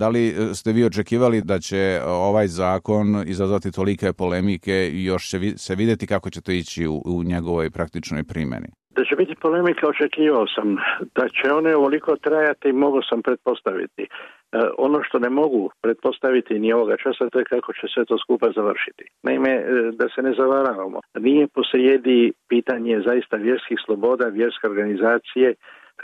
Da li e, ste vi očekivali da će ovaj zakon izazvati tolike polemike i još će se vidjeti kako će to ići u, u njegovoj praktičnoj primjeni? Da će biti polemika očekivao sam. Da će one ovoliko trajati mogu sam pretpostaviti. E, ono što ne mogu pretpostaviti ni ovoga časa to je kako će sve to skupa završiti. Naime, e, da se ne zavaravamo, nije posrijedi pitanje zaista vjerskih sloboda, vjerske organizacije,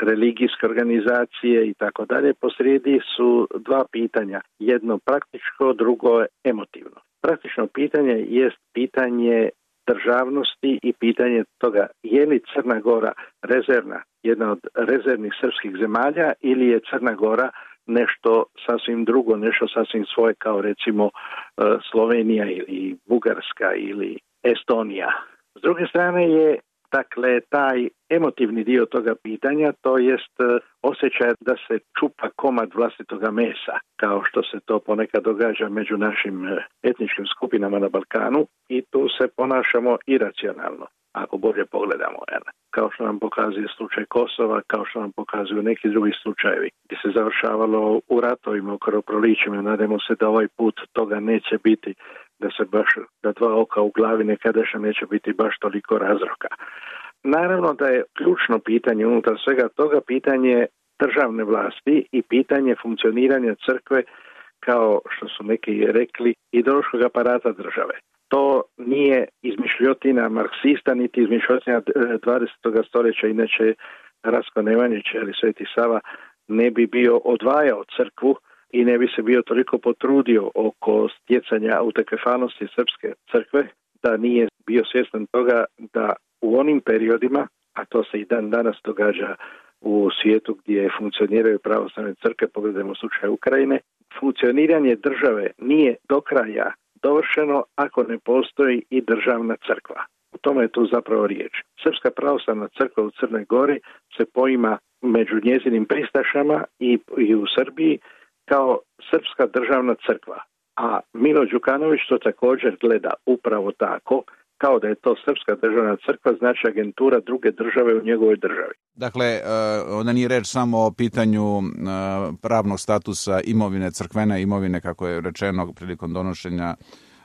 religijske organizacije i tako dalje. Posrijedi su dva pitanja. Jedno praktičko, drugo emotivno. Praktično pitanje jest pitanje državnosti i pitanje toga je li Crna Gora rezervna, jedna od rezervnih srpskih zemalja ili je Crna Gora nešto sasvim drugo, nešto sasvim svoje kao recimo e, Slovenija ili Bugarska ili Estonija. S druge strane je Dakle, taj emotivni dio toga pitanja, to jest e, osjećaj da se čupa komad vlastitoga mesa, kao što se to ponekad događa među našim e, etničkim skupinama na Balkanu i tu se ponašamo iracionalno ako bolje pogledamo. Kao što nam pokazuje slučaj Kosova, kao što nam pokazuju neki drugi slučajevi gdje se završavalo u ratovima, u krvoprolićima. Nadamo se da ovaj put toga neće biti, da se baš da dva oka u glavi nekadaša neće biti baš toliko razroka. Naravno da je ključno pitanje unutar svega toga pitanje državne vlasti i pitanje funkcioniranja crkve kao što su neki rekli ideološkog aparata države to nije izmišljotina marksista niti izmišljotina 20. stoljeća, inače Rasko Nemanjić ili Sveti Sava ne bi bio odvajao crkvu i ne bi se bio toliko potrudio oko stjecanja autekefalnosti srpske crkve da nije bio svjestan toga da u onim periodima, a to se i dan danas događa u svijetu gdje funkcioniraju pravoslavne crkve, pogledajmo slučaj Ukrajine, funkcioniranje države nije do kraja dovršeno ako ne postoji i državna crkva. U tome je tu zapravo riječ. Srpska pravoslavna crkva u Crnoj Gori se poima među njezinim pristašama i, i u Srbiji kao srpska državna crkva. A Milo Đukanović to također gleda upravo tako kao da je to srpska državna crkva, znači agentura druge države u njegovoj državi. Dakle, e, onda nije reč samo o pitanju e, pravnog statusa imovine, crkvene imovine, kako je rečeno prilikom donošenja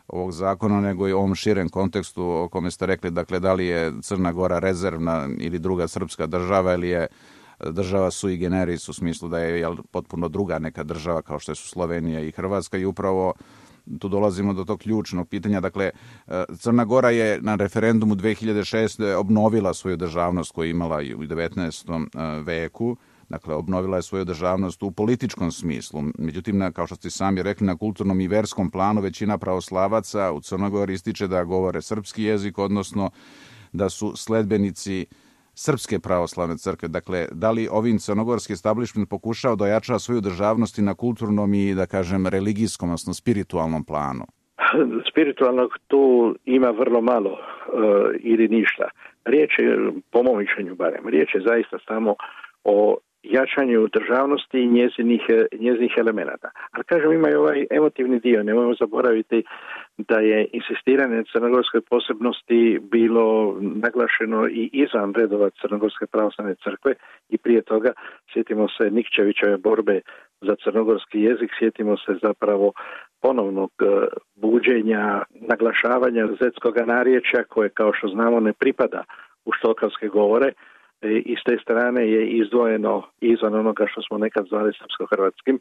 ovog zakona, nego i u ovom širem kontekstu o kome ste rekli, dakle, da li je Crna Gora rezervna ili druga srpska država ili je država sui generis u smislu da je jel, potpuno druga neka država kao što su Slovenija i Hrvatska i upravo tu dolazimo do tog ključnog pitanja. Dakle, e, Crna Gora je na referendumu 2006. obnovila svoju državnost koju je imala i u 19. E, veku, Dakle, obnovila je svoju državnost u političkom smislu. Međutim, kao što ste sami rekli, na kulturnom i verskom planu većina pravoslavaca u Crnogori ističe da govore srpski jezik, odnosno da su sledbenici Srpske pravoslavne crkve. Dakle, da li ovim crnogorski establishment pokušao da ojača svoju državnost i na kulturnom i, da kažem, religijskom, odnosno spiritualnom planu? Spiritualnog tu ima vrlo malo uh, ili ništa. Riječ je, po mom mišljenju barem, riječ je zaista samo o jačanju državnosti i njezinih, njezinih elemenata. Ali kažem, ima i ovaj emotivni dio. Nemojmo zaboraviti da je insistiranje na crnogorskoj posebnosti bilo naglašeno i izvan redova Crnogorske pravoslavne crkve i prije toga sjetimo se Nikčevićeve borbe za crnogorski jezik, sjetimo se zapravo ponovnog e, buđenja, naglašavanja zetskog narječja koje kao što znamo ne pripada u štokavske govore, E, i s te strane je izdvojeno izvan onoga što smo nekad zvali srpsko-hrvatskim.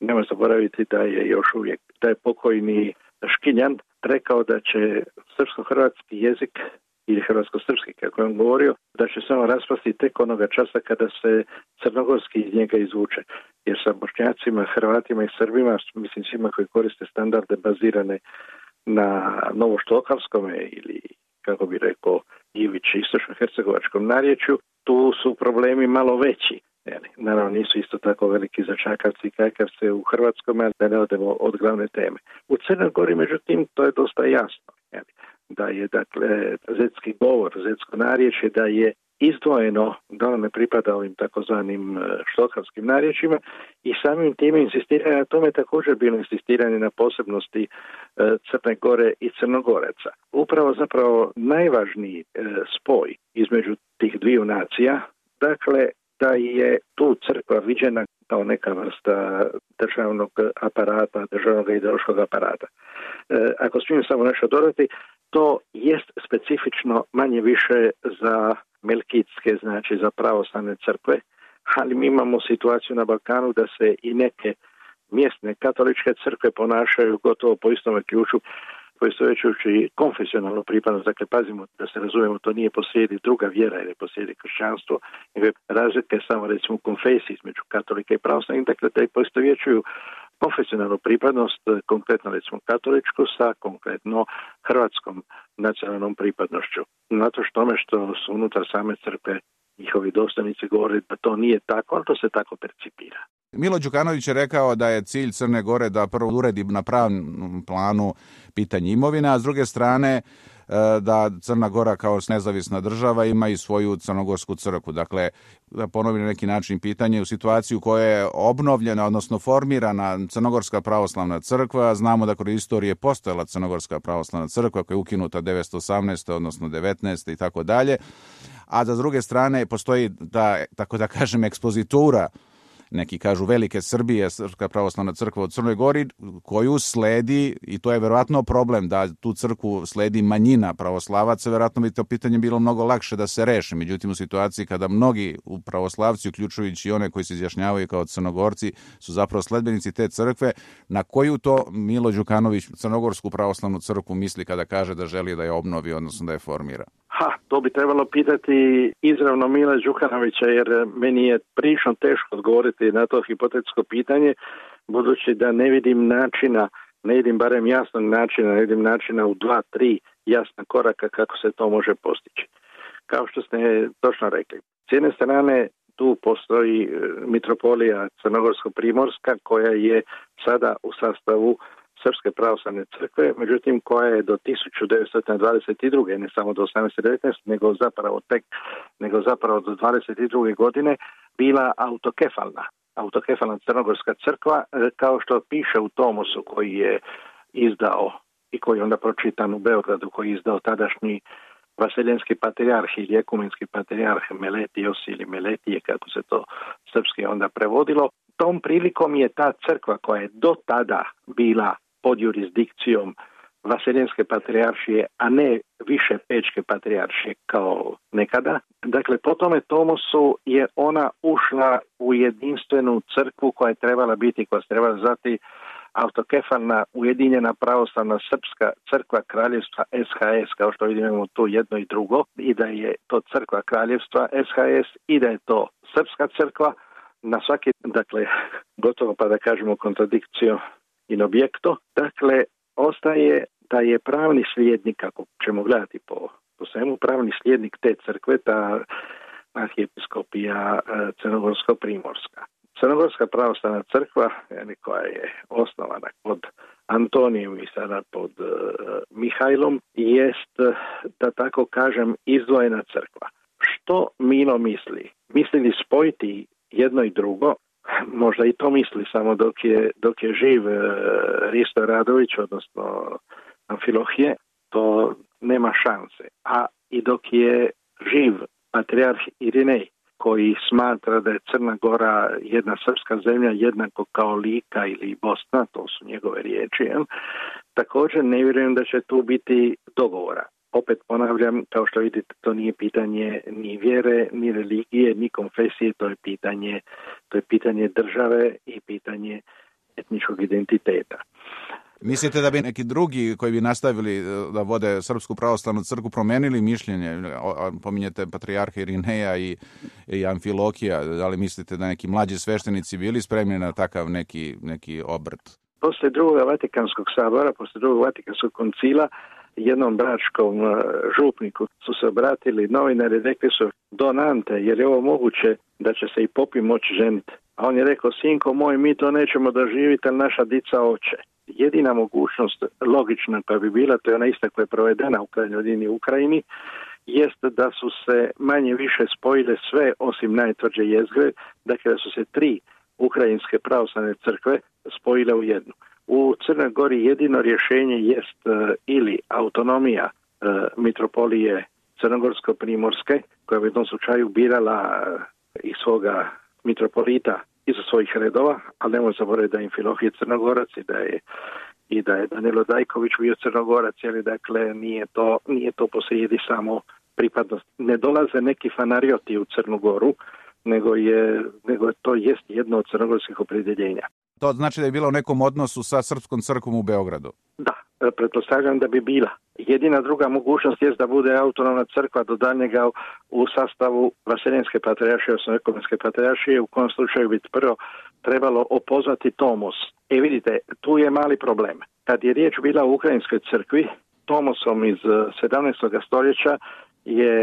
Nema zaboraviti da je još uvijek, da je pokojni Škinjan rekao da će srpsko-hrvatski jezik ili hrvatsko-srpski, kako je on govorio, da će samo raspasti tek onoga časa kada se crnogorski iz njega izvuče. Jer sa bošnjacima, hrvatima i srbima, mislim svima koji koriste standarde bazirane na novoštokavskome ili, kako bi rekao, Ivić istočno-hercegovačkom narječju, tu su problemi malo veći. Naravno nisu isto tako veliki za Čakavci i Kajkavce u Hrvatskom, ali da ne odemo od glavne teme. U Crnoj Gori, međutim, to je dosta jasno. Da je, dakle, zetski govor, zetsko narječje, da je izdvojeno, da ono ne pripada ovim takozvanim e, štokavskim narječima i samim time insistiranje na tome također bilo insistiranje na posebnosti e, Crne Gore i Crnogoreca. Upravo zapravo najvažniji e, spoj između tih dviju nacija, dakle da je tu crkva viđena kao neka vrsta državnog aparata, državnog ideološkog aparata. Ako smijem samo nešto dodati, to jest specifično manje više za melkitske, znači za pravoslavne crkve, ali mi imamo situaciju na Balkanu da se i neke mjesne katoličke crkve ponašaju gotovo po istome ključu poistovjećujući konfesionalnu pripadnost, dakle pazimo da se razumijemo, to nije posrijedi druga vjera ili posrijedi kršćanstvo, nego je razlika samo recimo u konfesiji između katolika i pravoslavnih, dakle da poistovjećuju konfesionalnu pripadnost, konkretno recimo katoličku sa konkretno hrvatskom nacionalnom pripadnošću. Nato što tome što su unutar same crkve njihovi dostanici govore da to nije tako, ali to se tako percipira. Milo Đukanović je rekao da je cilj Crne Gore da prvo uredi na pravnom planu pitanje imovine, a s druge strane e, da Crna Gora kao nezavisna država ima i svoju crnogorsku crkvu. Dakle, da ponovim na neki način pitanje u situaciju koja je obnovljena, odnosno formirana Crnogorska pravoslavna crkva. Znamo da kroz istorije postojala Crnogorska pravoslavna crkva koja je ukinuta 918. odnosno 19. i tako dalje. A da druge strane postoji da, tako da kažem, ekspozitura neki kažu velike Srbije, Srpska pravoslavna crkva u Crnoj Gori, koju sledi, i to je verovatno problem, da tu crkvu sledi manjina pravoslavaca, verovatno bi to pitanje bilo mnogo lakše da se reši. Međutim, u situaciji kada mnogi u pravoslavci, uključujući i one koji se izjašnjavaju kao crnogorci, su zapravo sledbenici te crkve, na koju to Milo Đukanović Crnogorsku pravoslavnu crkvu misli kada kaže da želi da je obnovi, odnosno da je formira? Ha, to bi trebalo pitati izravno Mila Đukanovića jer meni je prilično teško odgovoriti na to hipotetsko pitanje budući da ne vidim načina, ne vidim barem jasnog načina, ne vidim načina u dva, tri jasna koraka kako se to može postići. Kao što ste točno rekli. S jedne strane tu postoji e, mitropolija Crnogorsko-Primorska koja je sada u sastavu Srpske pravoslavne crkve, međutim koja je do 1922. ne samo do 1819. nego zapravo tek nego zapravo do 22. godine bila autokefalna. Autokefalna Crnogorska crkva e, kao što piše u Tomosu koji je izdao i koji je onda pročitan u Beogradu koji je izdao tadašnji Vaseljenski patrijarh ili ekumenski patrijarh Meletios ili Meletije kako se to srpski onda prevodilo. Tom prilikom je ta crkva koja je do tada bila pod jurisdikcijom Vaseljenske patrijaršije, a ne više Pečke patrijaršije kao nekada. Dakle, po tome Tomosu je ona ušla u jedinstvenu crkvu koja je trebala biti, koja se trebala zvati autokefalna ujedinjena pravoslavna srpska crkva kraljevstva SHS, kao što vidimo tu jedno i drugo, i da je to crkva kraljevstva SHS i da je to srpska crkva, na svaki, dakle, gotovo pa da kažemo kontradikciju in objekto. Dakle, ostaje da je pravni slijednik, ako ćemo gledati po, po svemu, pravni slijednik te crkve, ta arhijepiskopija e, Crnogorsko-Primorska. Crnogorska pravoslavna crkva, koja je osnovana pod Antonijom i sada pod uh, Mihajlom, jest, da tako kažem, izdvojena crkva. Što Milo misli? Misli li spojiti jedno i drugo možda i to misli samo dok je, dok je živ e, Risto Radović, odnosno Amfilohije, to nema šanse. A i dok je živ patrijarh Irinej, koji smatra da je Crna Gora jedna srpska zemlja jednako kao Lika ili Bosna, to su njegove riječi, također ne vjerujem da će tu biti dogovora opet ponavljam, kao što vidite, to nije pitanje ni vjere, ni religije, ni konfesije, to je pitanje, to je pitanje države i pitanje etničkog identiteta. Mislite da bi neki drugi koji bi nastavili e, da vode Srpsku pravoslavnu crku promenili mišljenje? Pominjete patrijarha Irineja i, i Amfilokija, da li mislite da neki mlađi sveštenici bili spremni na takav neki, neki obrt? Posle drugog Vatikanskog sabora, posle drugog Vatikanskog koncila, jednom bračkom e, župniku su se obratili novinari, rekli su donante, jer je ovo moguće da će se i popi moći ženiti. A on je rekao, sinko moj, mi to nećemo doživjeti, ali naša dica oče. Jedina mogućnost logična koja bi bila, to je ona ista koja je provedena u krajnjoj Ukrajini, jest da su se manje više spojile sve osim najtvrđe jezgre, dakle da su se tri ukrajinske pravoslavne crkve spojile u jednu. U Crnoj Gori jedino rješenje jest e, ili autonomija e, mitropolije Crnogorsko-Primorske, koja bi u tom slučaju birala e, i svoga mitropolita iz svojih redova, ali nemoj zaboraviti da je Infilohije crnogorac i da je i da je Danilo Dajković bio crnogorac, jer dakle nije to, nije to posrijedi samo pripadnost. Ne dolaze neki fanarioti u Crnu Goru, nego je, nego to jest jedno od crnogorskih opredjeljenja. To znači da je bilo u nekom odnosu sa Srpskom crkvom u Beogradu? Da, e, pretpostavljam da bi bila. Jedina druga mogućnost je da bude autonomna crkva do daljnjega u sastavu Vaseljenske patrijaršije, odnosno ekonomske patrijaršije, u kojem slučaju bi prvo trebalo opozvati Tomos. E vidite, tu je mali problem. Kad je riječ bila u Ukrajinskoj crkvi, Tomosom iz 17. E, stoljeća je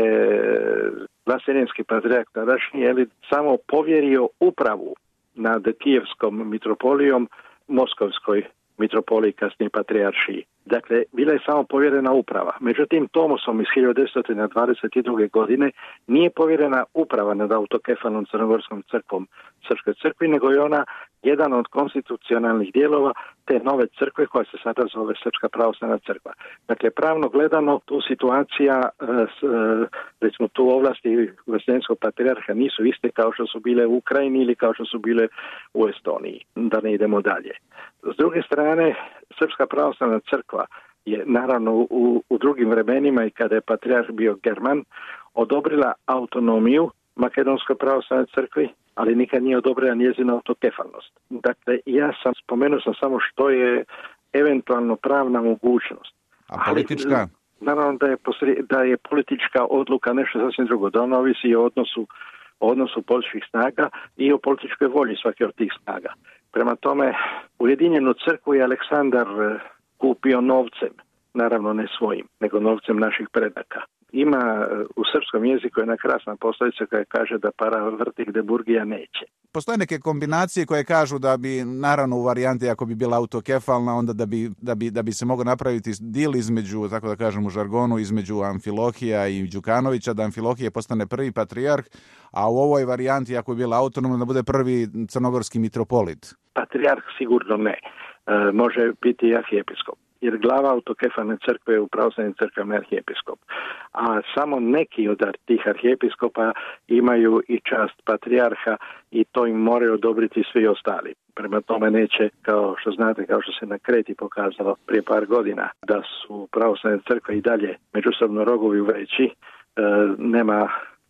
Vaseljenski patrijarh tadašnji je samo povjerio upravu nad Kijevskom mitropolijom Moskovskoj mitropoliji kasnije patrijaršiji. Dakle, bila je samo povjerena uprava. Međutim, Tomosom iz 1922. godine nije povjerena uprava nad autokefanom Crnogorskom crkvom Srpskoj crkvi, nego je ona jedan od konstitucionalnih dijelova te nove crkve koja se sada zove Srpska pravoslavna crkva. Dakle, pravno gledano tu situacija, e, e, recimo tu ovlasti Vesljenskog patrijarha nisu iste kao što su bile u Ukrajini ili kao što su bile u Estoniji. Da ne idemo dalje. S druge strane, Srpska pravoslavna crkva je naravno u, u drugim vremenima i kada je patrijarh bio German odobrila autonomiju Makedonskoj pravoslavnoj crkvi, ali nikad nije odobrila njezina autokefalnost. Dakle, ja sam spomenuo sam samo što je eventualno pravna mogućnost. A politička? Ali, naravno da je, da je politička odluka nešto sasvim drugo, da ona ovisi o odnosu, o odnosu političkih snaga i o političkoj volji svake od tih snaga. Prema tome, Ujedinjenu crkvu je Aleksandar kupio novcem, naravno ne svojim, nego novcem naših predaka. Ima eh, u srpskom jeziku jedna krasna poslovica koja kaže da para vrti gde Burgija neće. Postoje neke kombinacije koje kažu da bi, naravno u varijanti ako bi bila autokefalna, onda da bi, da bi, da bi se mogao napraviti dil između, tako da kažem u žargonu, između Amfilohija i Đukanovića, da Amfilohije postane prvi patrijarh, a u ovoj varijanti ako bi bila autonomna da bude prvi crnogorski mitropolit. Patrijarh sigurno ne. E, može biti arhijepiskop jer glava autokefane crkve u pravoslavnim crkvama arhijepiskop. A samo neki od tih arhijepiskopa imaju i čast patrijarha i to im moraju odobriti svi ostali. Prema tome neće, kao što znate, kao što se na Kreti pokazalo prije par godina, da su pravoslavne crkve i dalje međusobno rogovi veći, e, nema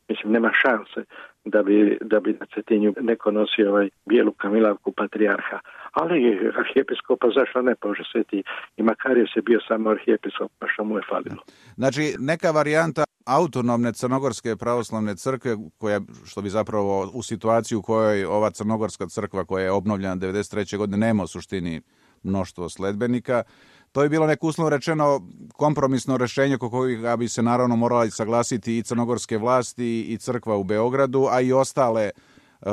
mislim nema šanse da bi, da bi na Cetinju neko nosio ovaj bijelu kamilavku patrijarha. Ali arhijepiskopa zašto ne pože sveti i Makarije se bio samo arhijepiskop pa što mu je falilo. Znači neka varijanta autonomne crnogorske pravoslavne crkve koja što bi zapravo u situaciji u kojoj ova crnogorska crkva koja je obnovljena 93. godine nema u suštini mnoštvo sledbenika To je bilo neko uslovno rečeno kompromisno rešenje ko kojega bi se naravno morali saglasiti i crnogorske vlasti i crkva u Beogradu, a i ostale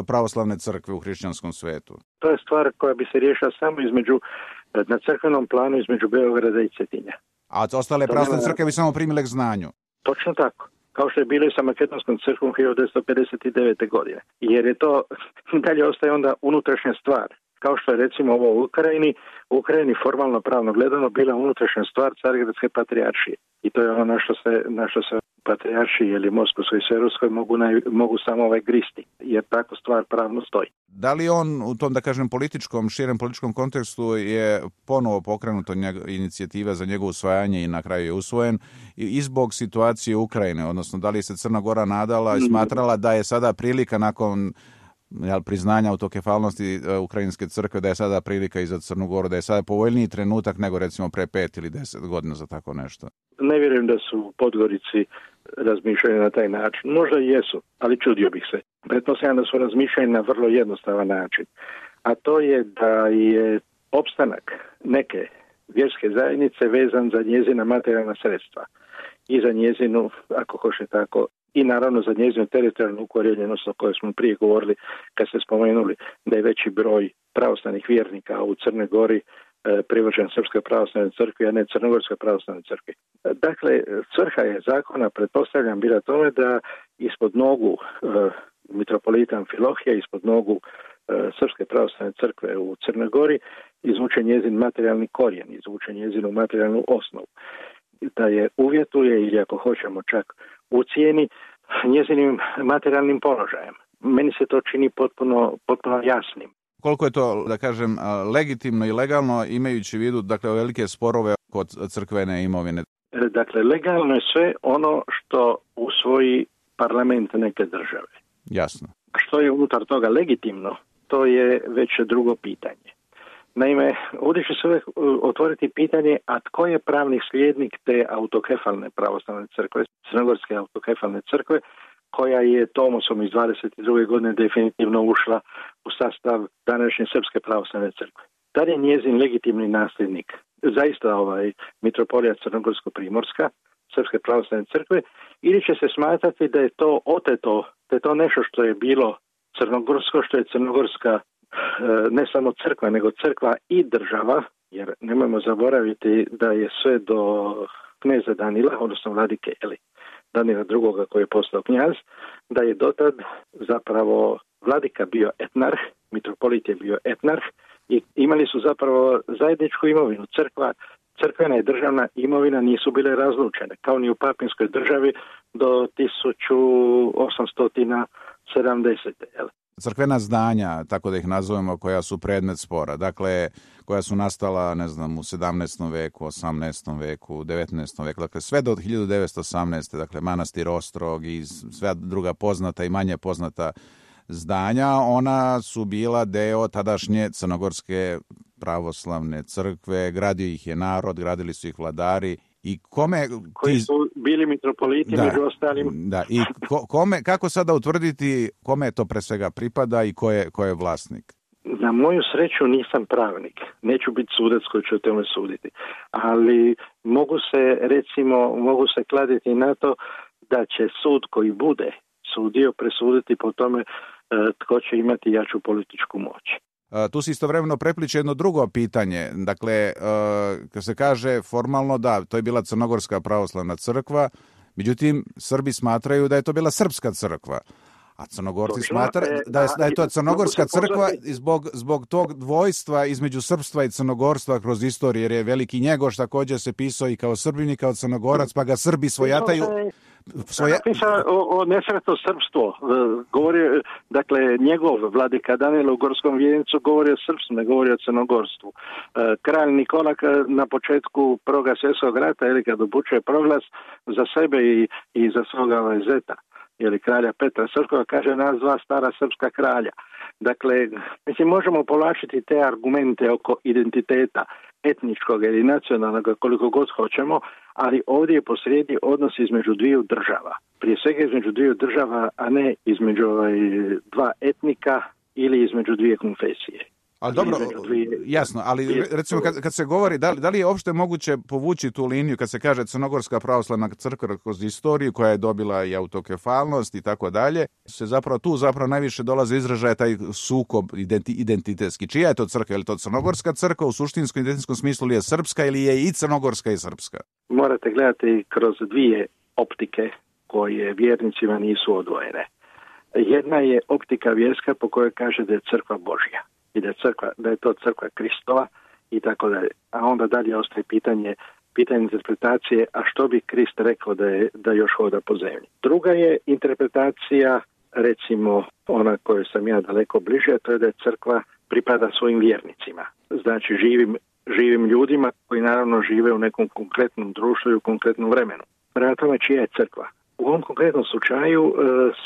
pravoslavne crkve u hrišćanskom svetu. To je stvar koja bi se riješila samo između na crkvenom planu između Beograda i Cetinja. A ostale pravoslavne crkve bi samo primile k znanju. Točno tako kao što je bilo i sa Makedonskom crkvom 1959. godine. Jer je to dalje ostaje onda unutrašnja stvar kao što je recimo ovo u Ukrajini, u Ukrajini formalno pravno gledano bila unutrašnja stvar Carigradske patrijaršije. I to je ono na što se, na što se patrijaršiji ili Moskovskoj i mogu, naj, mogu samo ovaj gristi, jer tako stvar pravno stoji. Da li on u tom, da kažem, političkom, širem političkom kontekstu je ponovo pokrenuto njega, inicijativa za njegovo usvajanje i na kraju je usvojen i zbog situacije Ukrajine, odnosno da li se Crna Gora nadala i smatrala da je sada prilika nakon jel, priznanja autokefalnosti uh, Ukrajinske crkve da je sada prilika i za Crnu Goru, da je sada povoljniji trenutak nego recimo pre pet ili deset godina za tako nešto? Ne vjerujem da su Podgorici razmišljali na taj način. Možda jesu, ali čudio bih se. Pretpostavljam da su razmišljali na vrlo jednostavan način. A to je da je opstanak neke vjerske zajednice vezan za njezina materijalna sredstva i za njezinu, ako hoće tako, i naravno za njezinu teritorijalnu ukorijenjenost o kojoj smo prije govorili kad ste spomenuli da je veći broj pravoslavnih vjernika u Crnoj Gori e, privođen Srpskoj pravoslavnoj crkvi, a ne Crnogorskoj pravoslavnoj crkvi. Dakle, svrha je zakona, pretpostavljam, bila tome da ispod nogu e, mitropolita Amfilohija, ispod nogu e, Srpske pravoslavne crkve u Crnoj Gori, izvuče njezin materijalni korijen, izvuče njezinu materijalnu osnovu. Da je uvjetuje ili ako hoćemo čak u cijeni njezinim materijalnim položajem. meni se to čini potpuno, potpuno jasnim. Koliko je to, da kažem, legitimno i legalno imajući u vidu dakle, velike sporove kod crkvene imovine? E, dakle, legalno je sve ono što usvoji parlament neke države. Jasno. Što je unutar toga legitimno, to je već drugo pitanje. Naime, ovdje će se uvijek e, otvoriti pitanje, a tko je pravni slijednik te autokefalne pravoslavne crkve, crnogorske autokefalne crkve, koja je Tomosom iz 22. godine definitivno ušla u sastav današnje Srpske pravoslavne crkve. Da je njezin legitimni nasljednik zaista ovaj mitropolija Crnogorsko-Primorska, Srpske pravoslavne crkve, ili će se smatrati da je to oteto, da je to nešto što je bilo crnogorsko, što je crnogorska e, ne samo crkva, nego crkva i država, jer nemojmo zaboraviti da je sve do kneza Danila, odnosno vladike Eli, Danila drugoga koji je postao knjaz, da je dotad zapravo vladika bio etnarh, mitropolit je bio etnarh i imali su zapravo zajedničku imovinu. Crkva, crkvena i državna imovina nisu bile razlučene, kao ni u papinskoj državi do 1870. Crkvena zdanja, tako da ih nazovemo, koja su predmet spora. Dakle, koja su nastala, ne znam, u 17. veku, 18. veku, 19. veku, dakle sve do 1918. Dakle, manastir Ostrog i sve druga poznata i manje poznata zdanja, ona su bila deo tadašnje crnogorske pravoslavne crkve, gradio ih je narod, gradili su ih vladari i kome koji su bili mitropoliti da, među ostalim. Da, i ko, kome kako sada utvrditi kome to pre svega pripada i ko je, ko je vlasnik? Na moju sreću nisam pravnik, neću biti sudac koji će o tome suditi, ali mogu se recimo, mogu se kladiti na to da će sud koji bude sudio presuditi po tome e, tko će imati jaču političku moć. Tu se istovremeno prepliče jedno drugo pitanje. Dakle, kad se kaže formalno da, to je bila Crnogorska pravoslavna crkva, međutim, Srbi smatraju da je to bila Srpska crkva. A Crnogorci smatra e, da je, da je to Crnogorska crkva zbog, zbog tog dvojstva između srpstva i crnogorstva kroz istoriju, jer je veliki njegoš također se pisao i kao srbin i kao crnogorac, pa ga Srbi svojataju svoje... Napisao o, o nesretno srpstvo. E, govori, dakle, njegov vladika Danilo u Gorskom vijencu govori o srpstvu, ne govori o crnogorstvu. E, kralj Nikola na početku prvoga svjetskog rata, ili kad upućuje proglas za sebe i, i za svoga zeta, ili kralja Petra Srpskog, kaže nas dva stara srpska kralja. Dakle, mislim, možemo povlačiti te argumente oko identiteta etničkog ili nacionalnog, koliko god hoćemo, ali ovdje je posrijedi odnos između dviju država. Prije svega između dviju država, a ne između ovaj, dva etnika ili između dvije konfesije. Ali dobro, jasno, ali recimo kad, kad se govori, da li, da li je uopšte moguće povući tu liniju kad se kaže Crnogorska pravoslavna crkva kroz istoriju koja je dobila i autokefalnost i tako dalje, se zapravo tu zapravo najviše dolazi izražaja taj sukob identi, identitetski. Čija je to crkva? Je li to Crnogorska crkva u suštinskom identitetskom smislu ili je srpska ili je i Crnogorska i srpska? Morate gledati kroz dvije optike koje vjernicima nisu odvojene. Jedna je optika vjerska po kojoj kaže da je crkva Božja i da je, crkva, da je to crkva Kristova i tako dalje. A onda dalje ostaje pitanje pitanje interpretacije, a što bi Krist rekao da, je, da još hoda po zemlji. Druga je interpretacija, recimo ona koju sam ja daleko bliže, to je da je crkva pripada svojim vjernicima. Znači živim, živim ljudima koji naravno žive u nekom konkretnom društvu i u konkretnom vremenu. Prema tome čija je crkva? U ovom konkretnom slučaju e,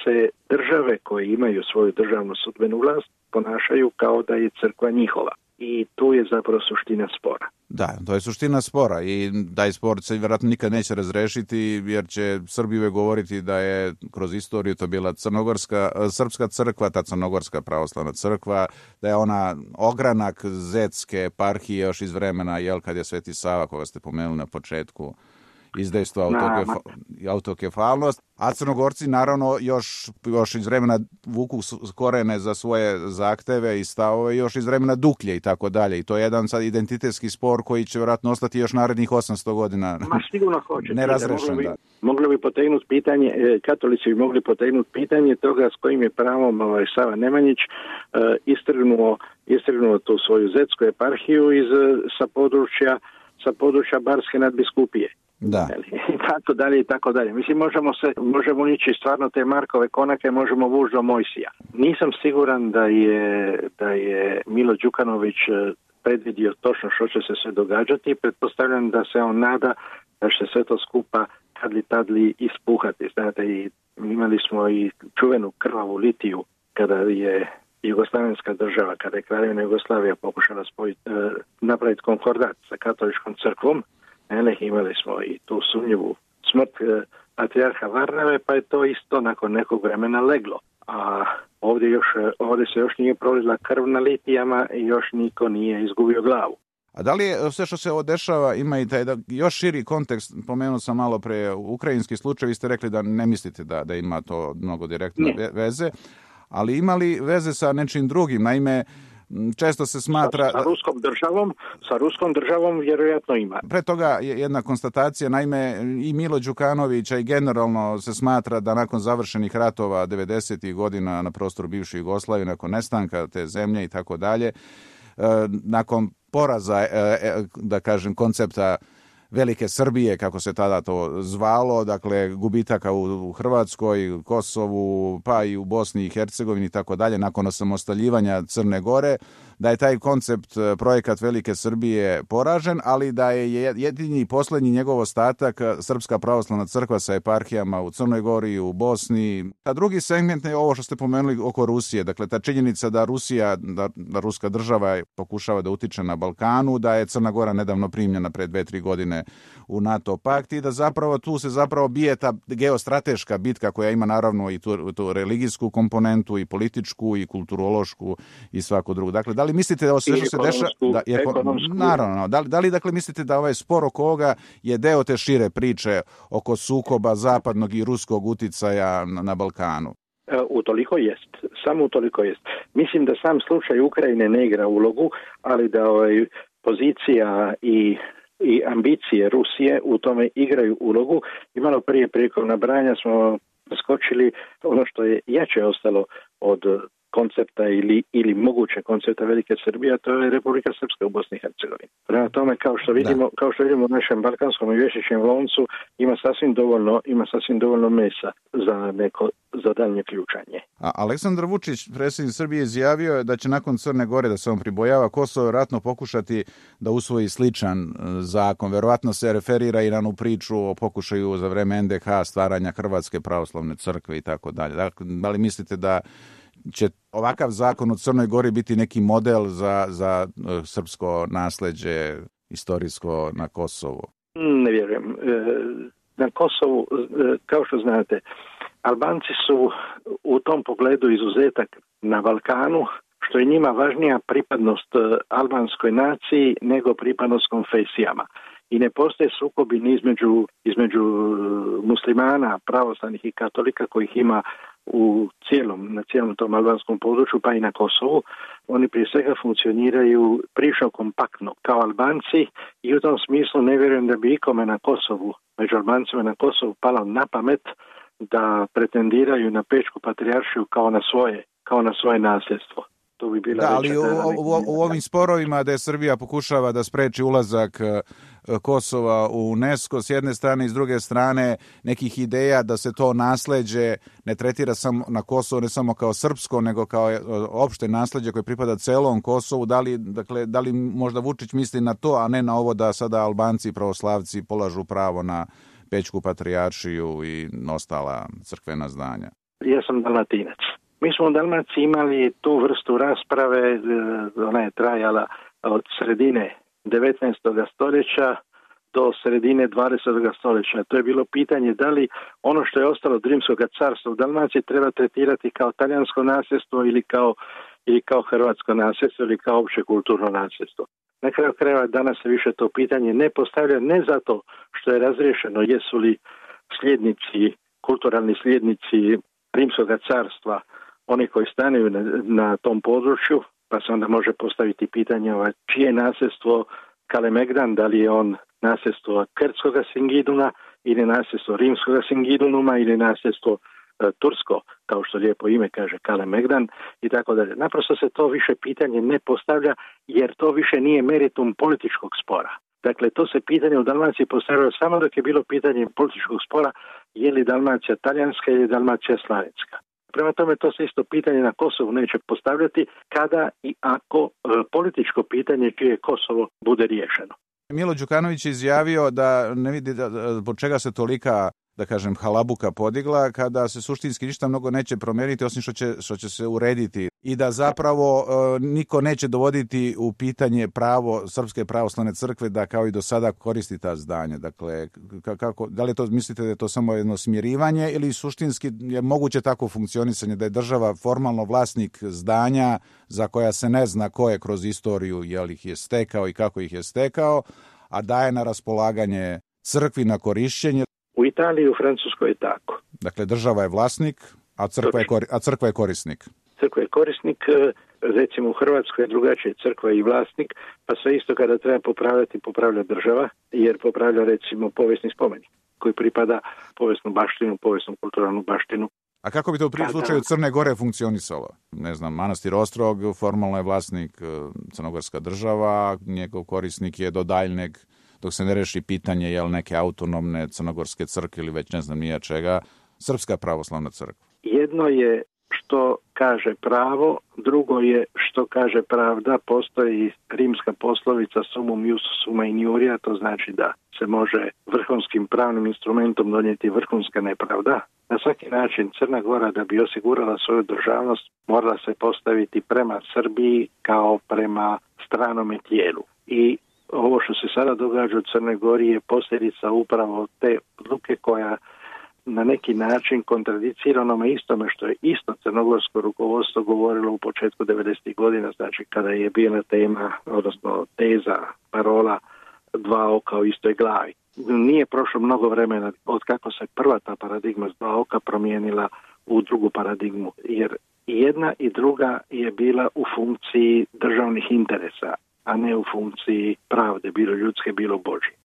se države koje imaju svoju državnu sudbenu vlast ponašaju kao da je crkva njihova. I tu je zapravo suština spora. Da, to je suština spora i taj spor se vjerojatno nikad neće razrešiti jer će Srbi uvek govoriti da je kroz istoriju to bila crnogorska, e, srpska crkva, ta crnogorska pravoslavna crkva, da je ona ogranak zetske eparhije još iz vremena, jel, kad je Sveti Sava, koga ste pomenuli na početku, izdejstvo autokefa, autokefalnost, a Crnogorci naravno još, još iz vremena vuku korene za svoje zahteve i stavove još iz vremena Duklje i tako dalje. I to je jedan sad identitetski spor koji će vjerojatno ostati još narednih 800 godina. Ma sigurno hoće. Nerazrešen, da. Mogli bi potegnuti pitanje, e, katolici bi mogli potegnuti pitanje toga s kojim je pravom ovaj, Sava Nemanjić e, istrgnuo, istrgnuo tu svoju zetsku eparhiju iz, sa područja sa područja Barske nadbiskupije Da. I tako dalje i tako dalje. Mislim, možemo se, možemo nići stvarno te Markove konake, možemo vući do Mojsija. Nisam siguran da je, da je Milo Đukanović e, predvidio točno što će se sve događati. Pretpostavljam da se on nada da će sve to skupa kadli tadli ispuhati. Znate, i imali smo i čuvenu krvavu litiju kada je Jugoslavenska država, kada je kraljevina Jugoslavija pokušala spojiti, e, napraviti konkordat sa katoličkom crkvom, ne, imali smo i tu sumnjivu smrt e, patrijarha Varnave, pa je to isto nakon nekog vremena leglo. A ovdje, još, e, ovdje se još nije prolila krv na litijama i još niko nije izgubio glavu. A da li je sve što se ovo dešava ima i taj da, još širi kontekst, pomenuo sam malo pre ukrajinski slučaj, vi ste rekli da ne mislite da, da ima to mnogo direktne veze, ali ima li veze sa nečim drugim? Naime, često se smatra... Sa, sa, ruskom državom, sa ruskom državom vjerojatno ima. Pre toga je jedna konstatacija, naime i Milo Đukanovića i generalno se smatra da nakon završenih ratova 90. godina na prostoru bivše Jugoslavije, nakon nestanka te zemlje i tako dalje, e, nakon poraza, e, e, da kažem, koncepta Velike Srbije, kako se tada to zvalo, dakle gubitaka u Hrvatskoj, Kosovu, pa i u Bosni i Hercegovini i tako dalje, nakon osamostaljivanja Crne Gore, da je taj koncept e, projekat Velike Srbije poražen, ali da je jedini i poslednji njegov ostatak e, Srpska pravoslavna crkva sa eparhijama u Crnoj Gori, u Bosni. A drugi segment je ovo što ste pomenuli oko Rusije, dakle ta činjenica da Rusija, da, da ruska država pokušava da utiče na Balkanu, da je Crna Gora nedavno primljena pre dve, tri godine u NATO pakt i da zapravo tu se zapravo bije ta geostrateška bitka koja ima naravno i tu, tu religijsku komponentu i političku i kulturološku i svako drugo. Dakle, da li mislite da ovo sve što se dešava... Da, je, naravno, da li, da li dakle mislite da ovaj spor oko ovoga je deo te šire priče oko sukoba zapadnog i ruskog uticaja na, na Balkanu? E, u toliko jest, samo u toliko jest. Mislim da sam slučaj Ukrajine ne igra ulogu, ali da ovaj, pozicija i i ambicije Rusije u tome igraju ulogu i malo prije prilikom nabranja smo skočili ono što je jače ostalo od koncepta ili, ili moguće koncepta Velike Srbije, a to je Republika Srpska u Bosni i Hercegovini. Prema tome, kao što vidimo, da. kao što vidimo u našem balkanskom i vješićem loncu, ima sasvim dovoljno, ima sasvim dovoljno mesa za neko za daljnje ključanje. A Aleksandar Vučić, predsjednik Srbije, izjavio je da će nakon Crne Gore, da se on pribojava, Kosovo vjerojatno pokušati da usvoji sličan e, zakon. Verovatno se referira i na onu priču o pokušaju za vreme NDH stvaranja Hrvatske pravoslavne crkve i tako dalje. Dakle, da li mislite da će ovakav zakon u Crnoj Gori biti neki model za, za e, srpsko nasleđe istorijsko na Kosovu? Ne vjerujem. E, na Kosovu, e, kao što znate, Albanci su u tom pogledu izuzetak na Balkanu, što je njima važnija pripadnost albanskoj naciji nego pripadnost konfesijama. I ne postoje sukobi između, između muslimana, pravoslavnih i katolika kojih ima u cijelom, na cijelom tom albanskom području pa i na Kosovu. Oni prije svega funkcioniraju prilično kompaktno kao Albanci i u tom smislu ne vjerujem da bi ikome na Kosovu, među Albancima na Kosovu palo na pamet da pretendiraju na Pečku patrijaršiju kao na svoje, kao na svoje nasljedstvo. To bi bila da, ali u, u, u ovim sporovima da je Srbija pokušava da spreči ulazak Kosova u UNESCO s jedne strane i s druge strane nekih ideja da se to nasleđe ne tretira samo na Kosovo ne samo kao srpsko nego kao e, opšte nasleđe koje pripada celom Kosovu. Da li, dakle, da li možda Vučić misli na to a ne na ovo da sada Albanci i pravoslavci polažu pravo na Pećku patrijaršiju i ostala crkvena zdanja Ja sam dalmatinac mi smo u Dalmaciji imali tu vrstu rasprave e, ona je trajala od sredine 19. stoljeća do sredine 20. stoljeća. To je bilo pitanje da li ono što je ostalo od Rimskog carstva u Dalmaciji treba tretirati kao talijansko nasljedstvo ili kao, ili kao hrvatsko nasljedstvo ili kao opće kulturno nasljedstvo. Na kraju krajeva danas se više to pitanje ne postavlja ne zato što je razriješeno jesu li sljednici, kulturalni sljednici Rimskog carstva oni koji stanuju na, na tom području pa se onda može postaviti pitanje ovaj, čije nasljedstvo Kalemegdan, da li je on nasljedstvo Krtskog Singiduna ili nasljedstvo Rimskog Singidunuma ili nasljedstvo e, Tursko, kao što lijepo ime kaže Kalemegdan i tako dalje. Naprosto se to više pitanje ne postavlja jer to više nije meritum političkog spora. Dakle, to se pitanje u Dalmaciji postavilo samo dok je bilo pitanje političkog spora je li Dalmacija talijanska ili Dalmacija slavenska. Prema tome to se isto pitanje na Kosovu neće postavljati kada i ako e, političko pitanje čije Kosovo bude riješeno. Milo Đukanović je izjavio da ne vidi da, zbog čega se tolika da kažem, halabuka podigla, kada se suštinski ništa mnogo neće promeniti, osim što će, što će se urediti i da zapravo e, niko neće dovoditi u pitanje pravo Srpske pravoslavne crkve da kao i do sada koristi ta zdanja. Dakle, kako, da li to mislite da je to samo jedno smirivanje ili suštinski je moguće tako funkcionisanje da je država formalno vlasnik zdanja za koja se ne zna ko je kroz istoriju jel ih je stekao i kako ih je stekao, a daje na raspolaganje crkvi na korišćenje U Italiji i u Francuskoj je tako. Dakle, država je vlasnik, a crkva je, a crkva je korisnik. Crkva je korisnik, e, recimo u Hrvatskoj je drugačije crkva i vlasnik, pa sve isto kada treba popravljati, popravlja država, jer popravlja recimo povijesni spomenik koji pripada povijesnu baštinu, povijesnu kulturalnu baštinu. A kako bi to u prije slučaju Crne Gore funkcionisalo? Ne znam, Manastir Ostrog formalno je vlasnik e, Crnogorska država, njegov korisnik je do daljneg dok se ne reši pitanje jel neke autonomne crnogorske crkve ili već ne znam nija čega, Srpska pravoslavna crkva. Jedno je što kaže pravo, drugo je što kaže pravda, postoji rimska poslovica sumum jus suma injurija, to znači da se može vrhunskim pravnim instrumentom donijeti vrhunska nepravda. Na svaki način Crna Gora da bi osigurala svoju državnost morala se postaviti prema Srbiji kao prema stranome tijelu. I ovo što se sada događa u Crnoj Gori je posljedica upravo te odluke koja na neki način kontradicira onome istome što je isto crnogorsko rukovodstvo govorilo u početku 90. godina, znači kada je bila tema, odnosno teza, parola dva oka u istoj glavi. Nije prošlo mnogo vremena od kako se prva ta paradigma s dva oka promijenila u drugu paradigmu, jer jedna i druga je bila u funkciji državnih interesa, a ne u funkciji pravde, bilo ljudske, bilo Božje.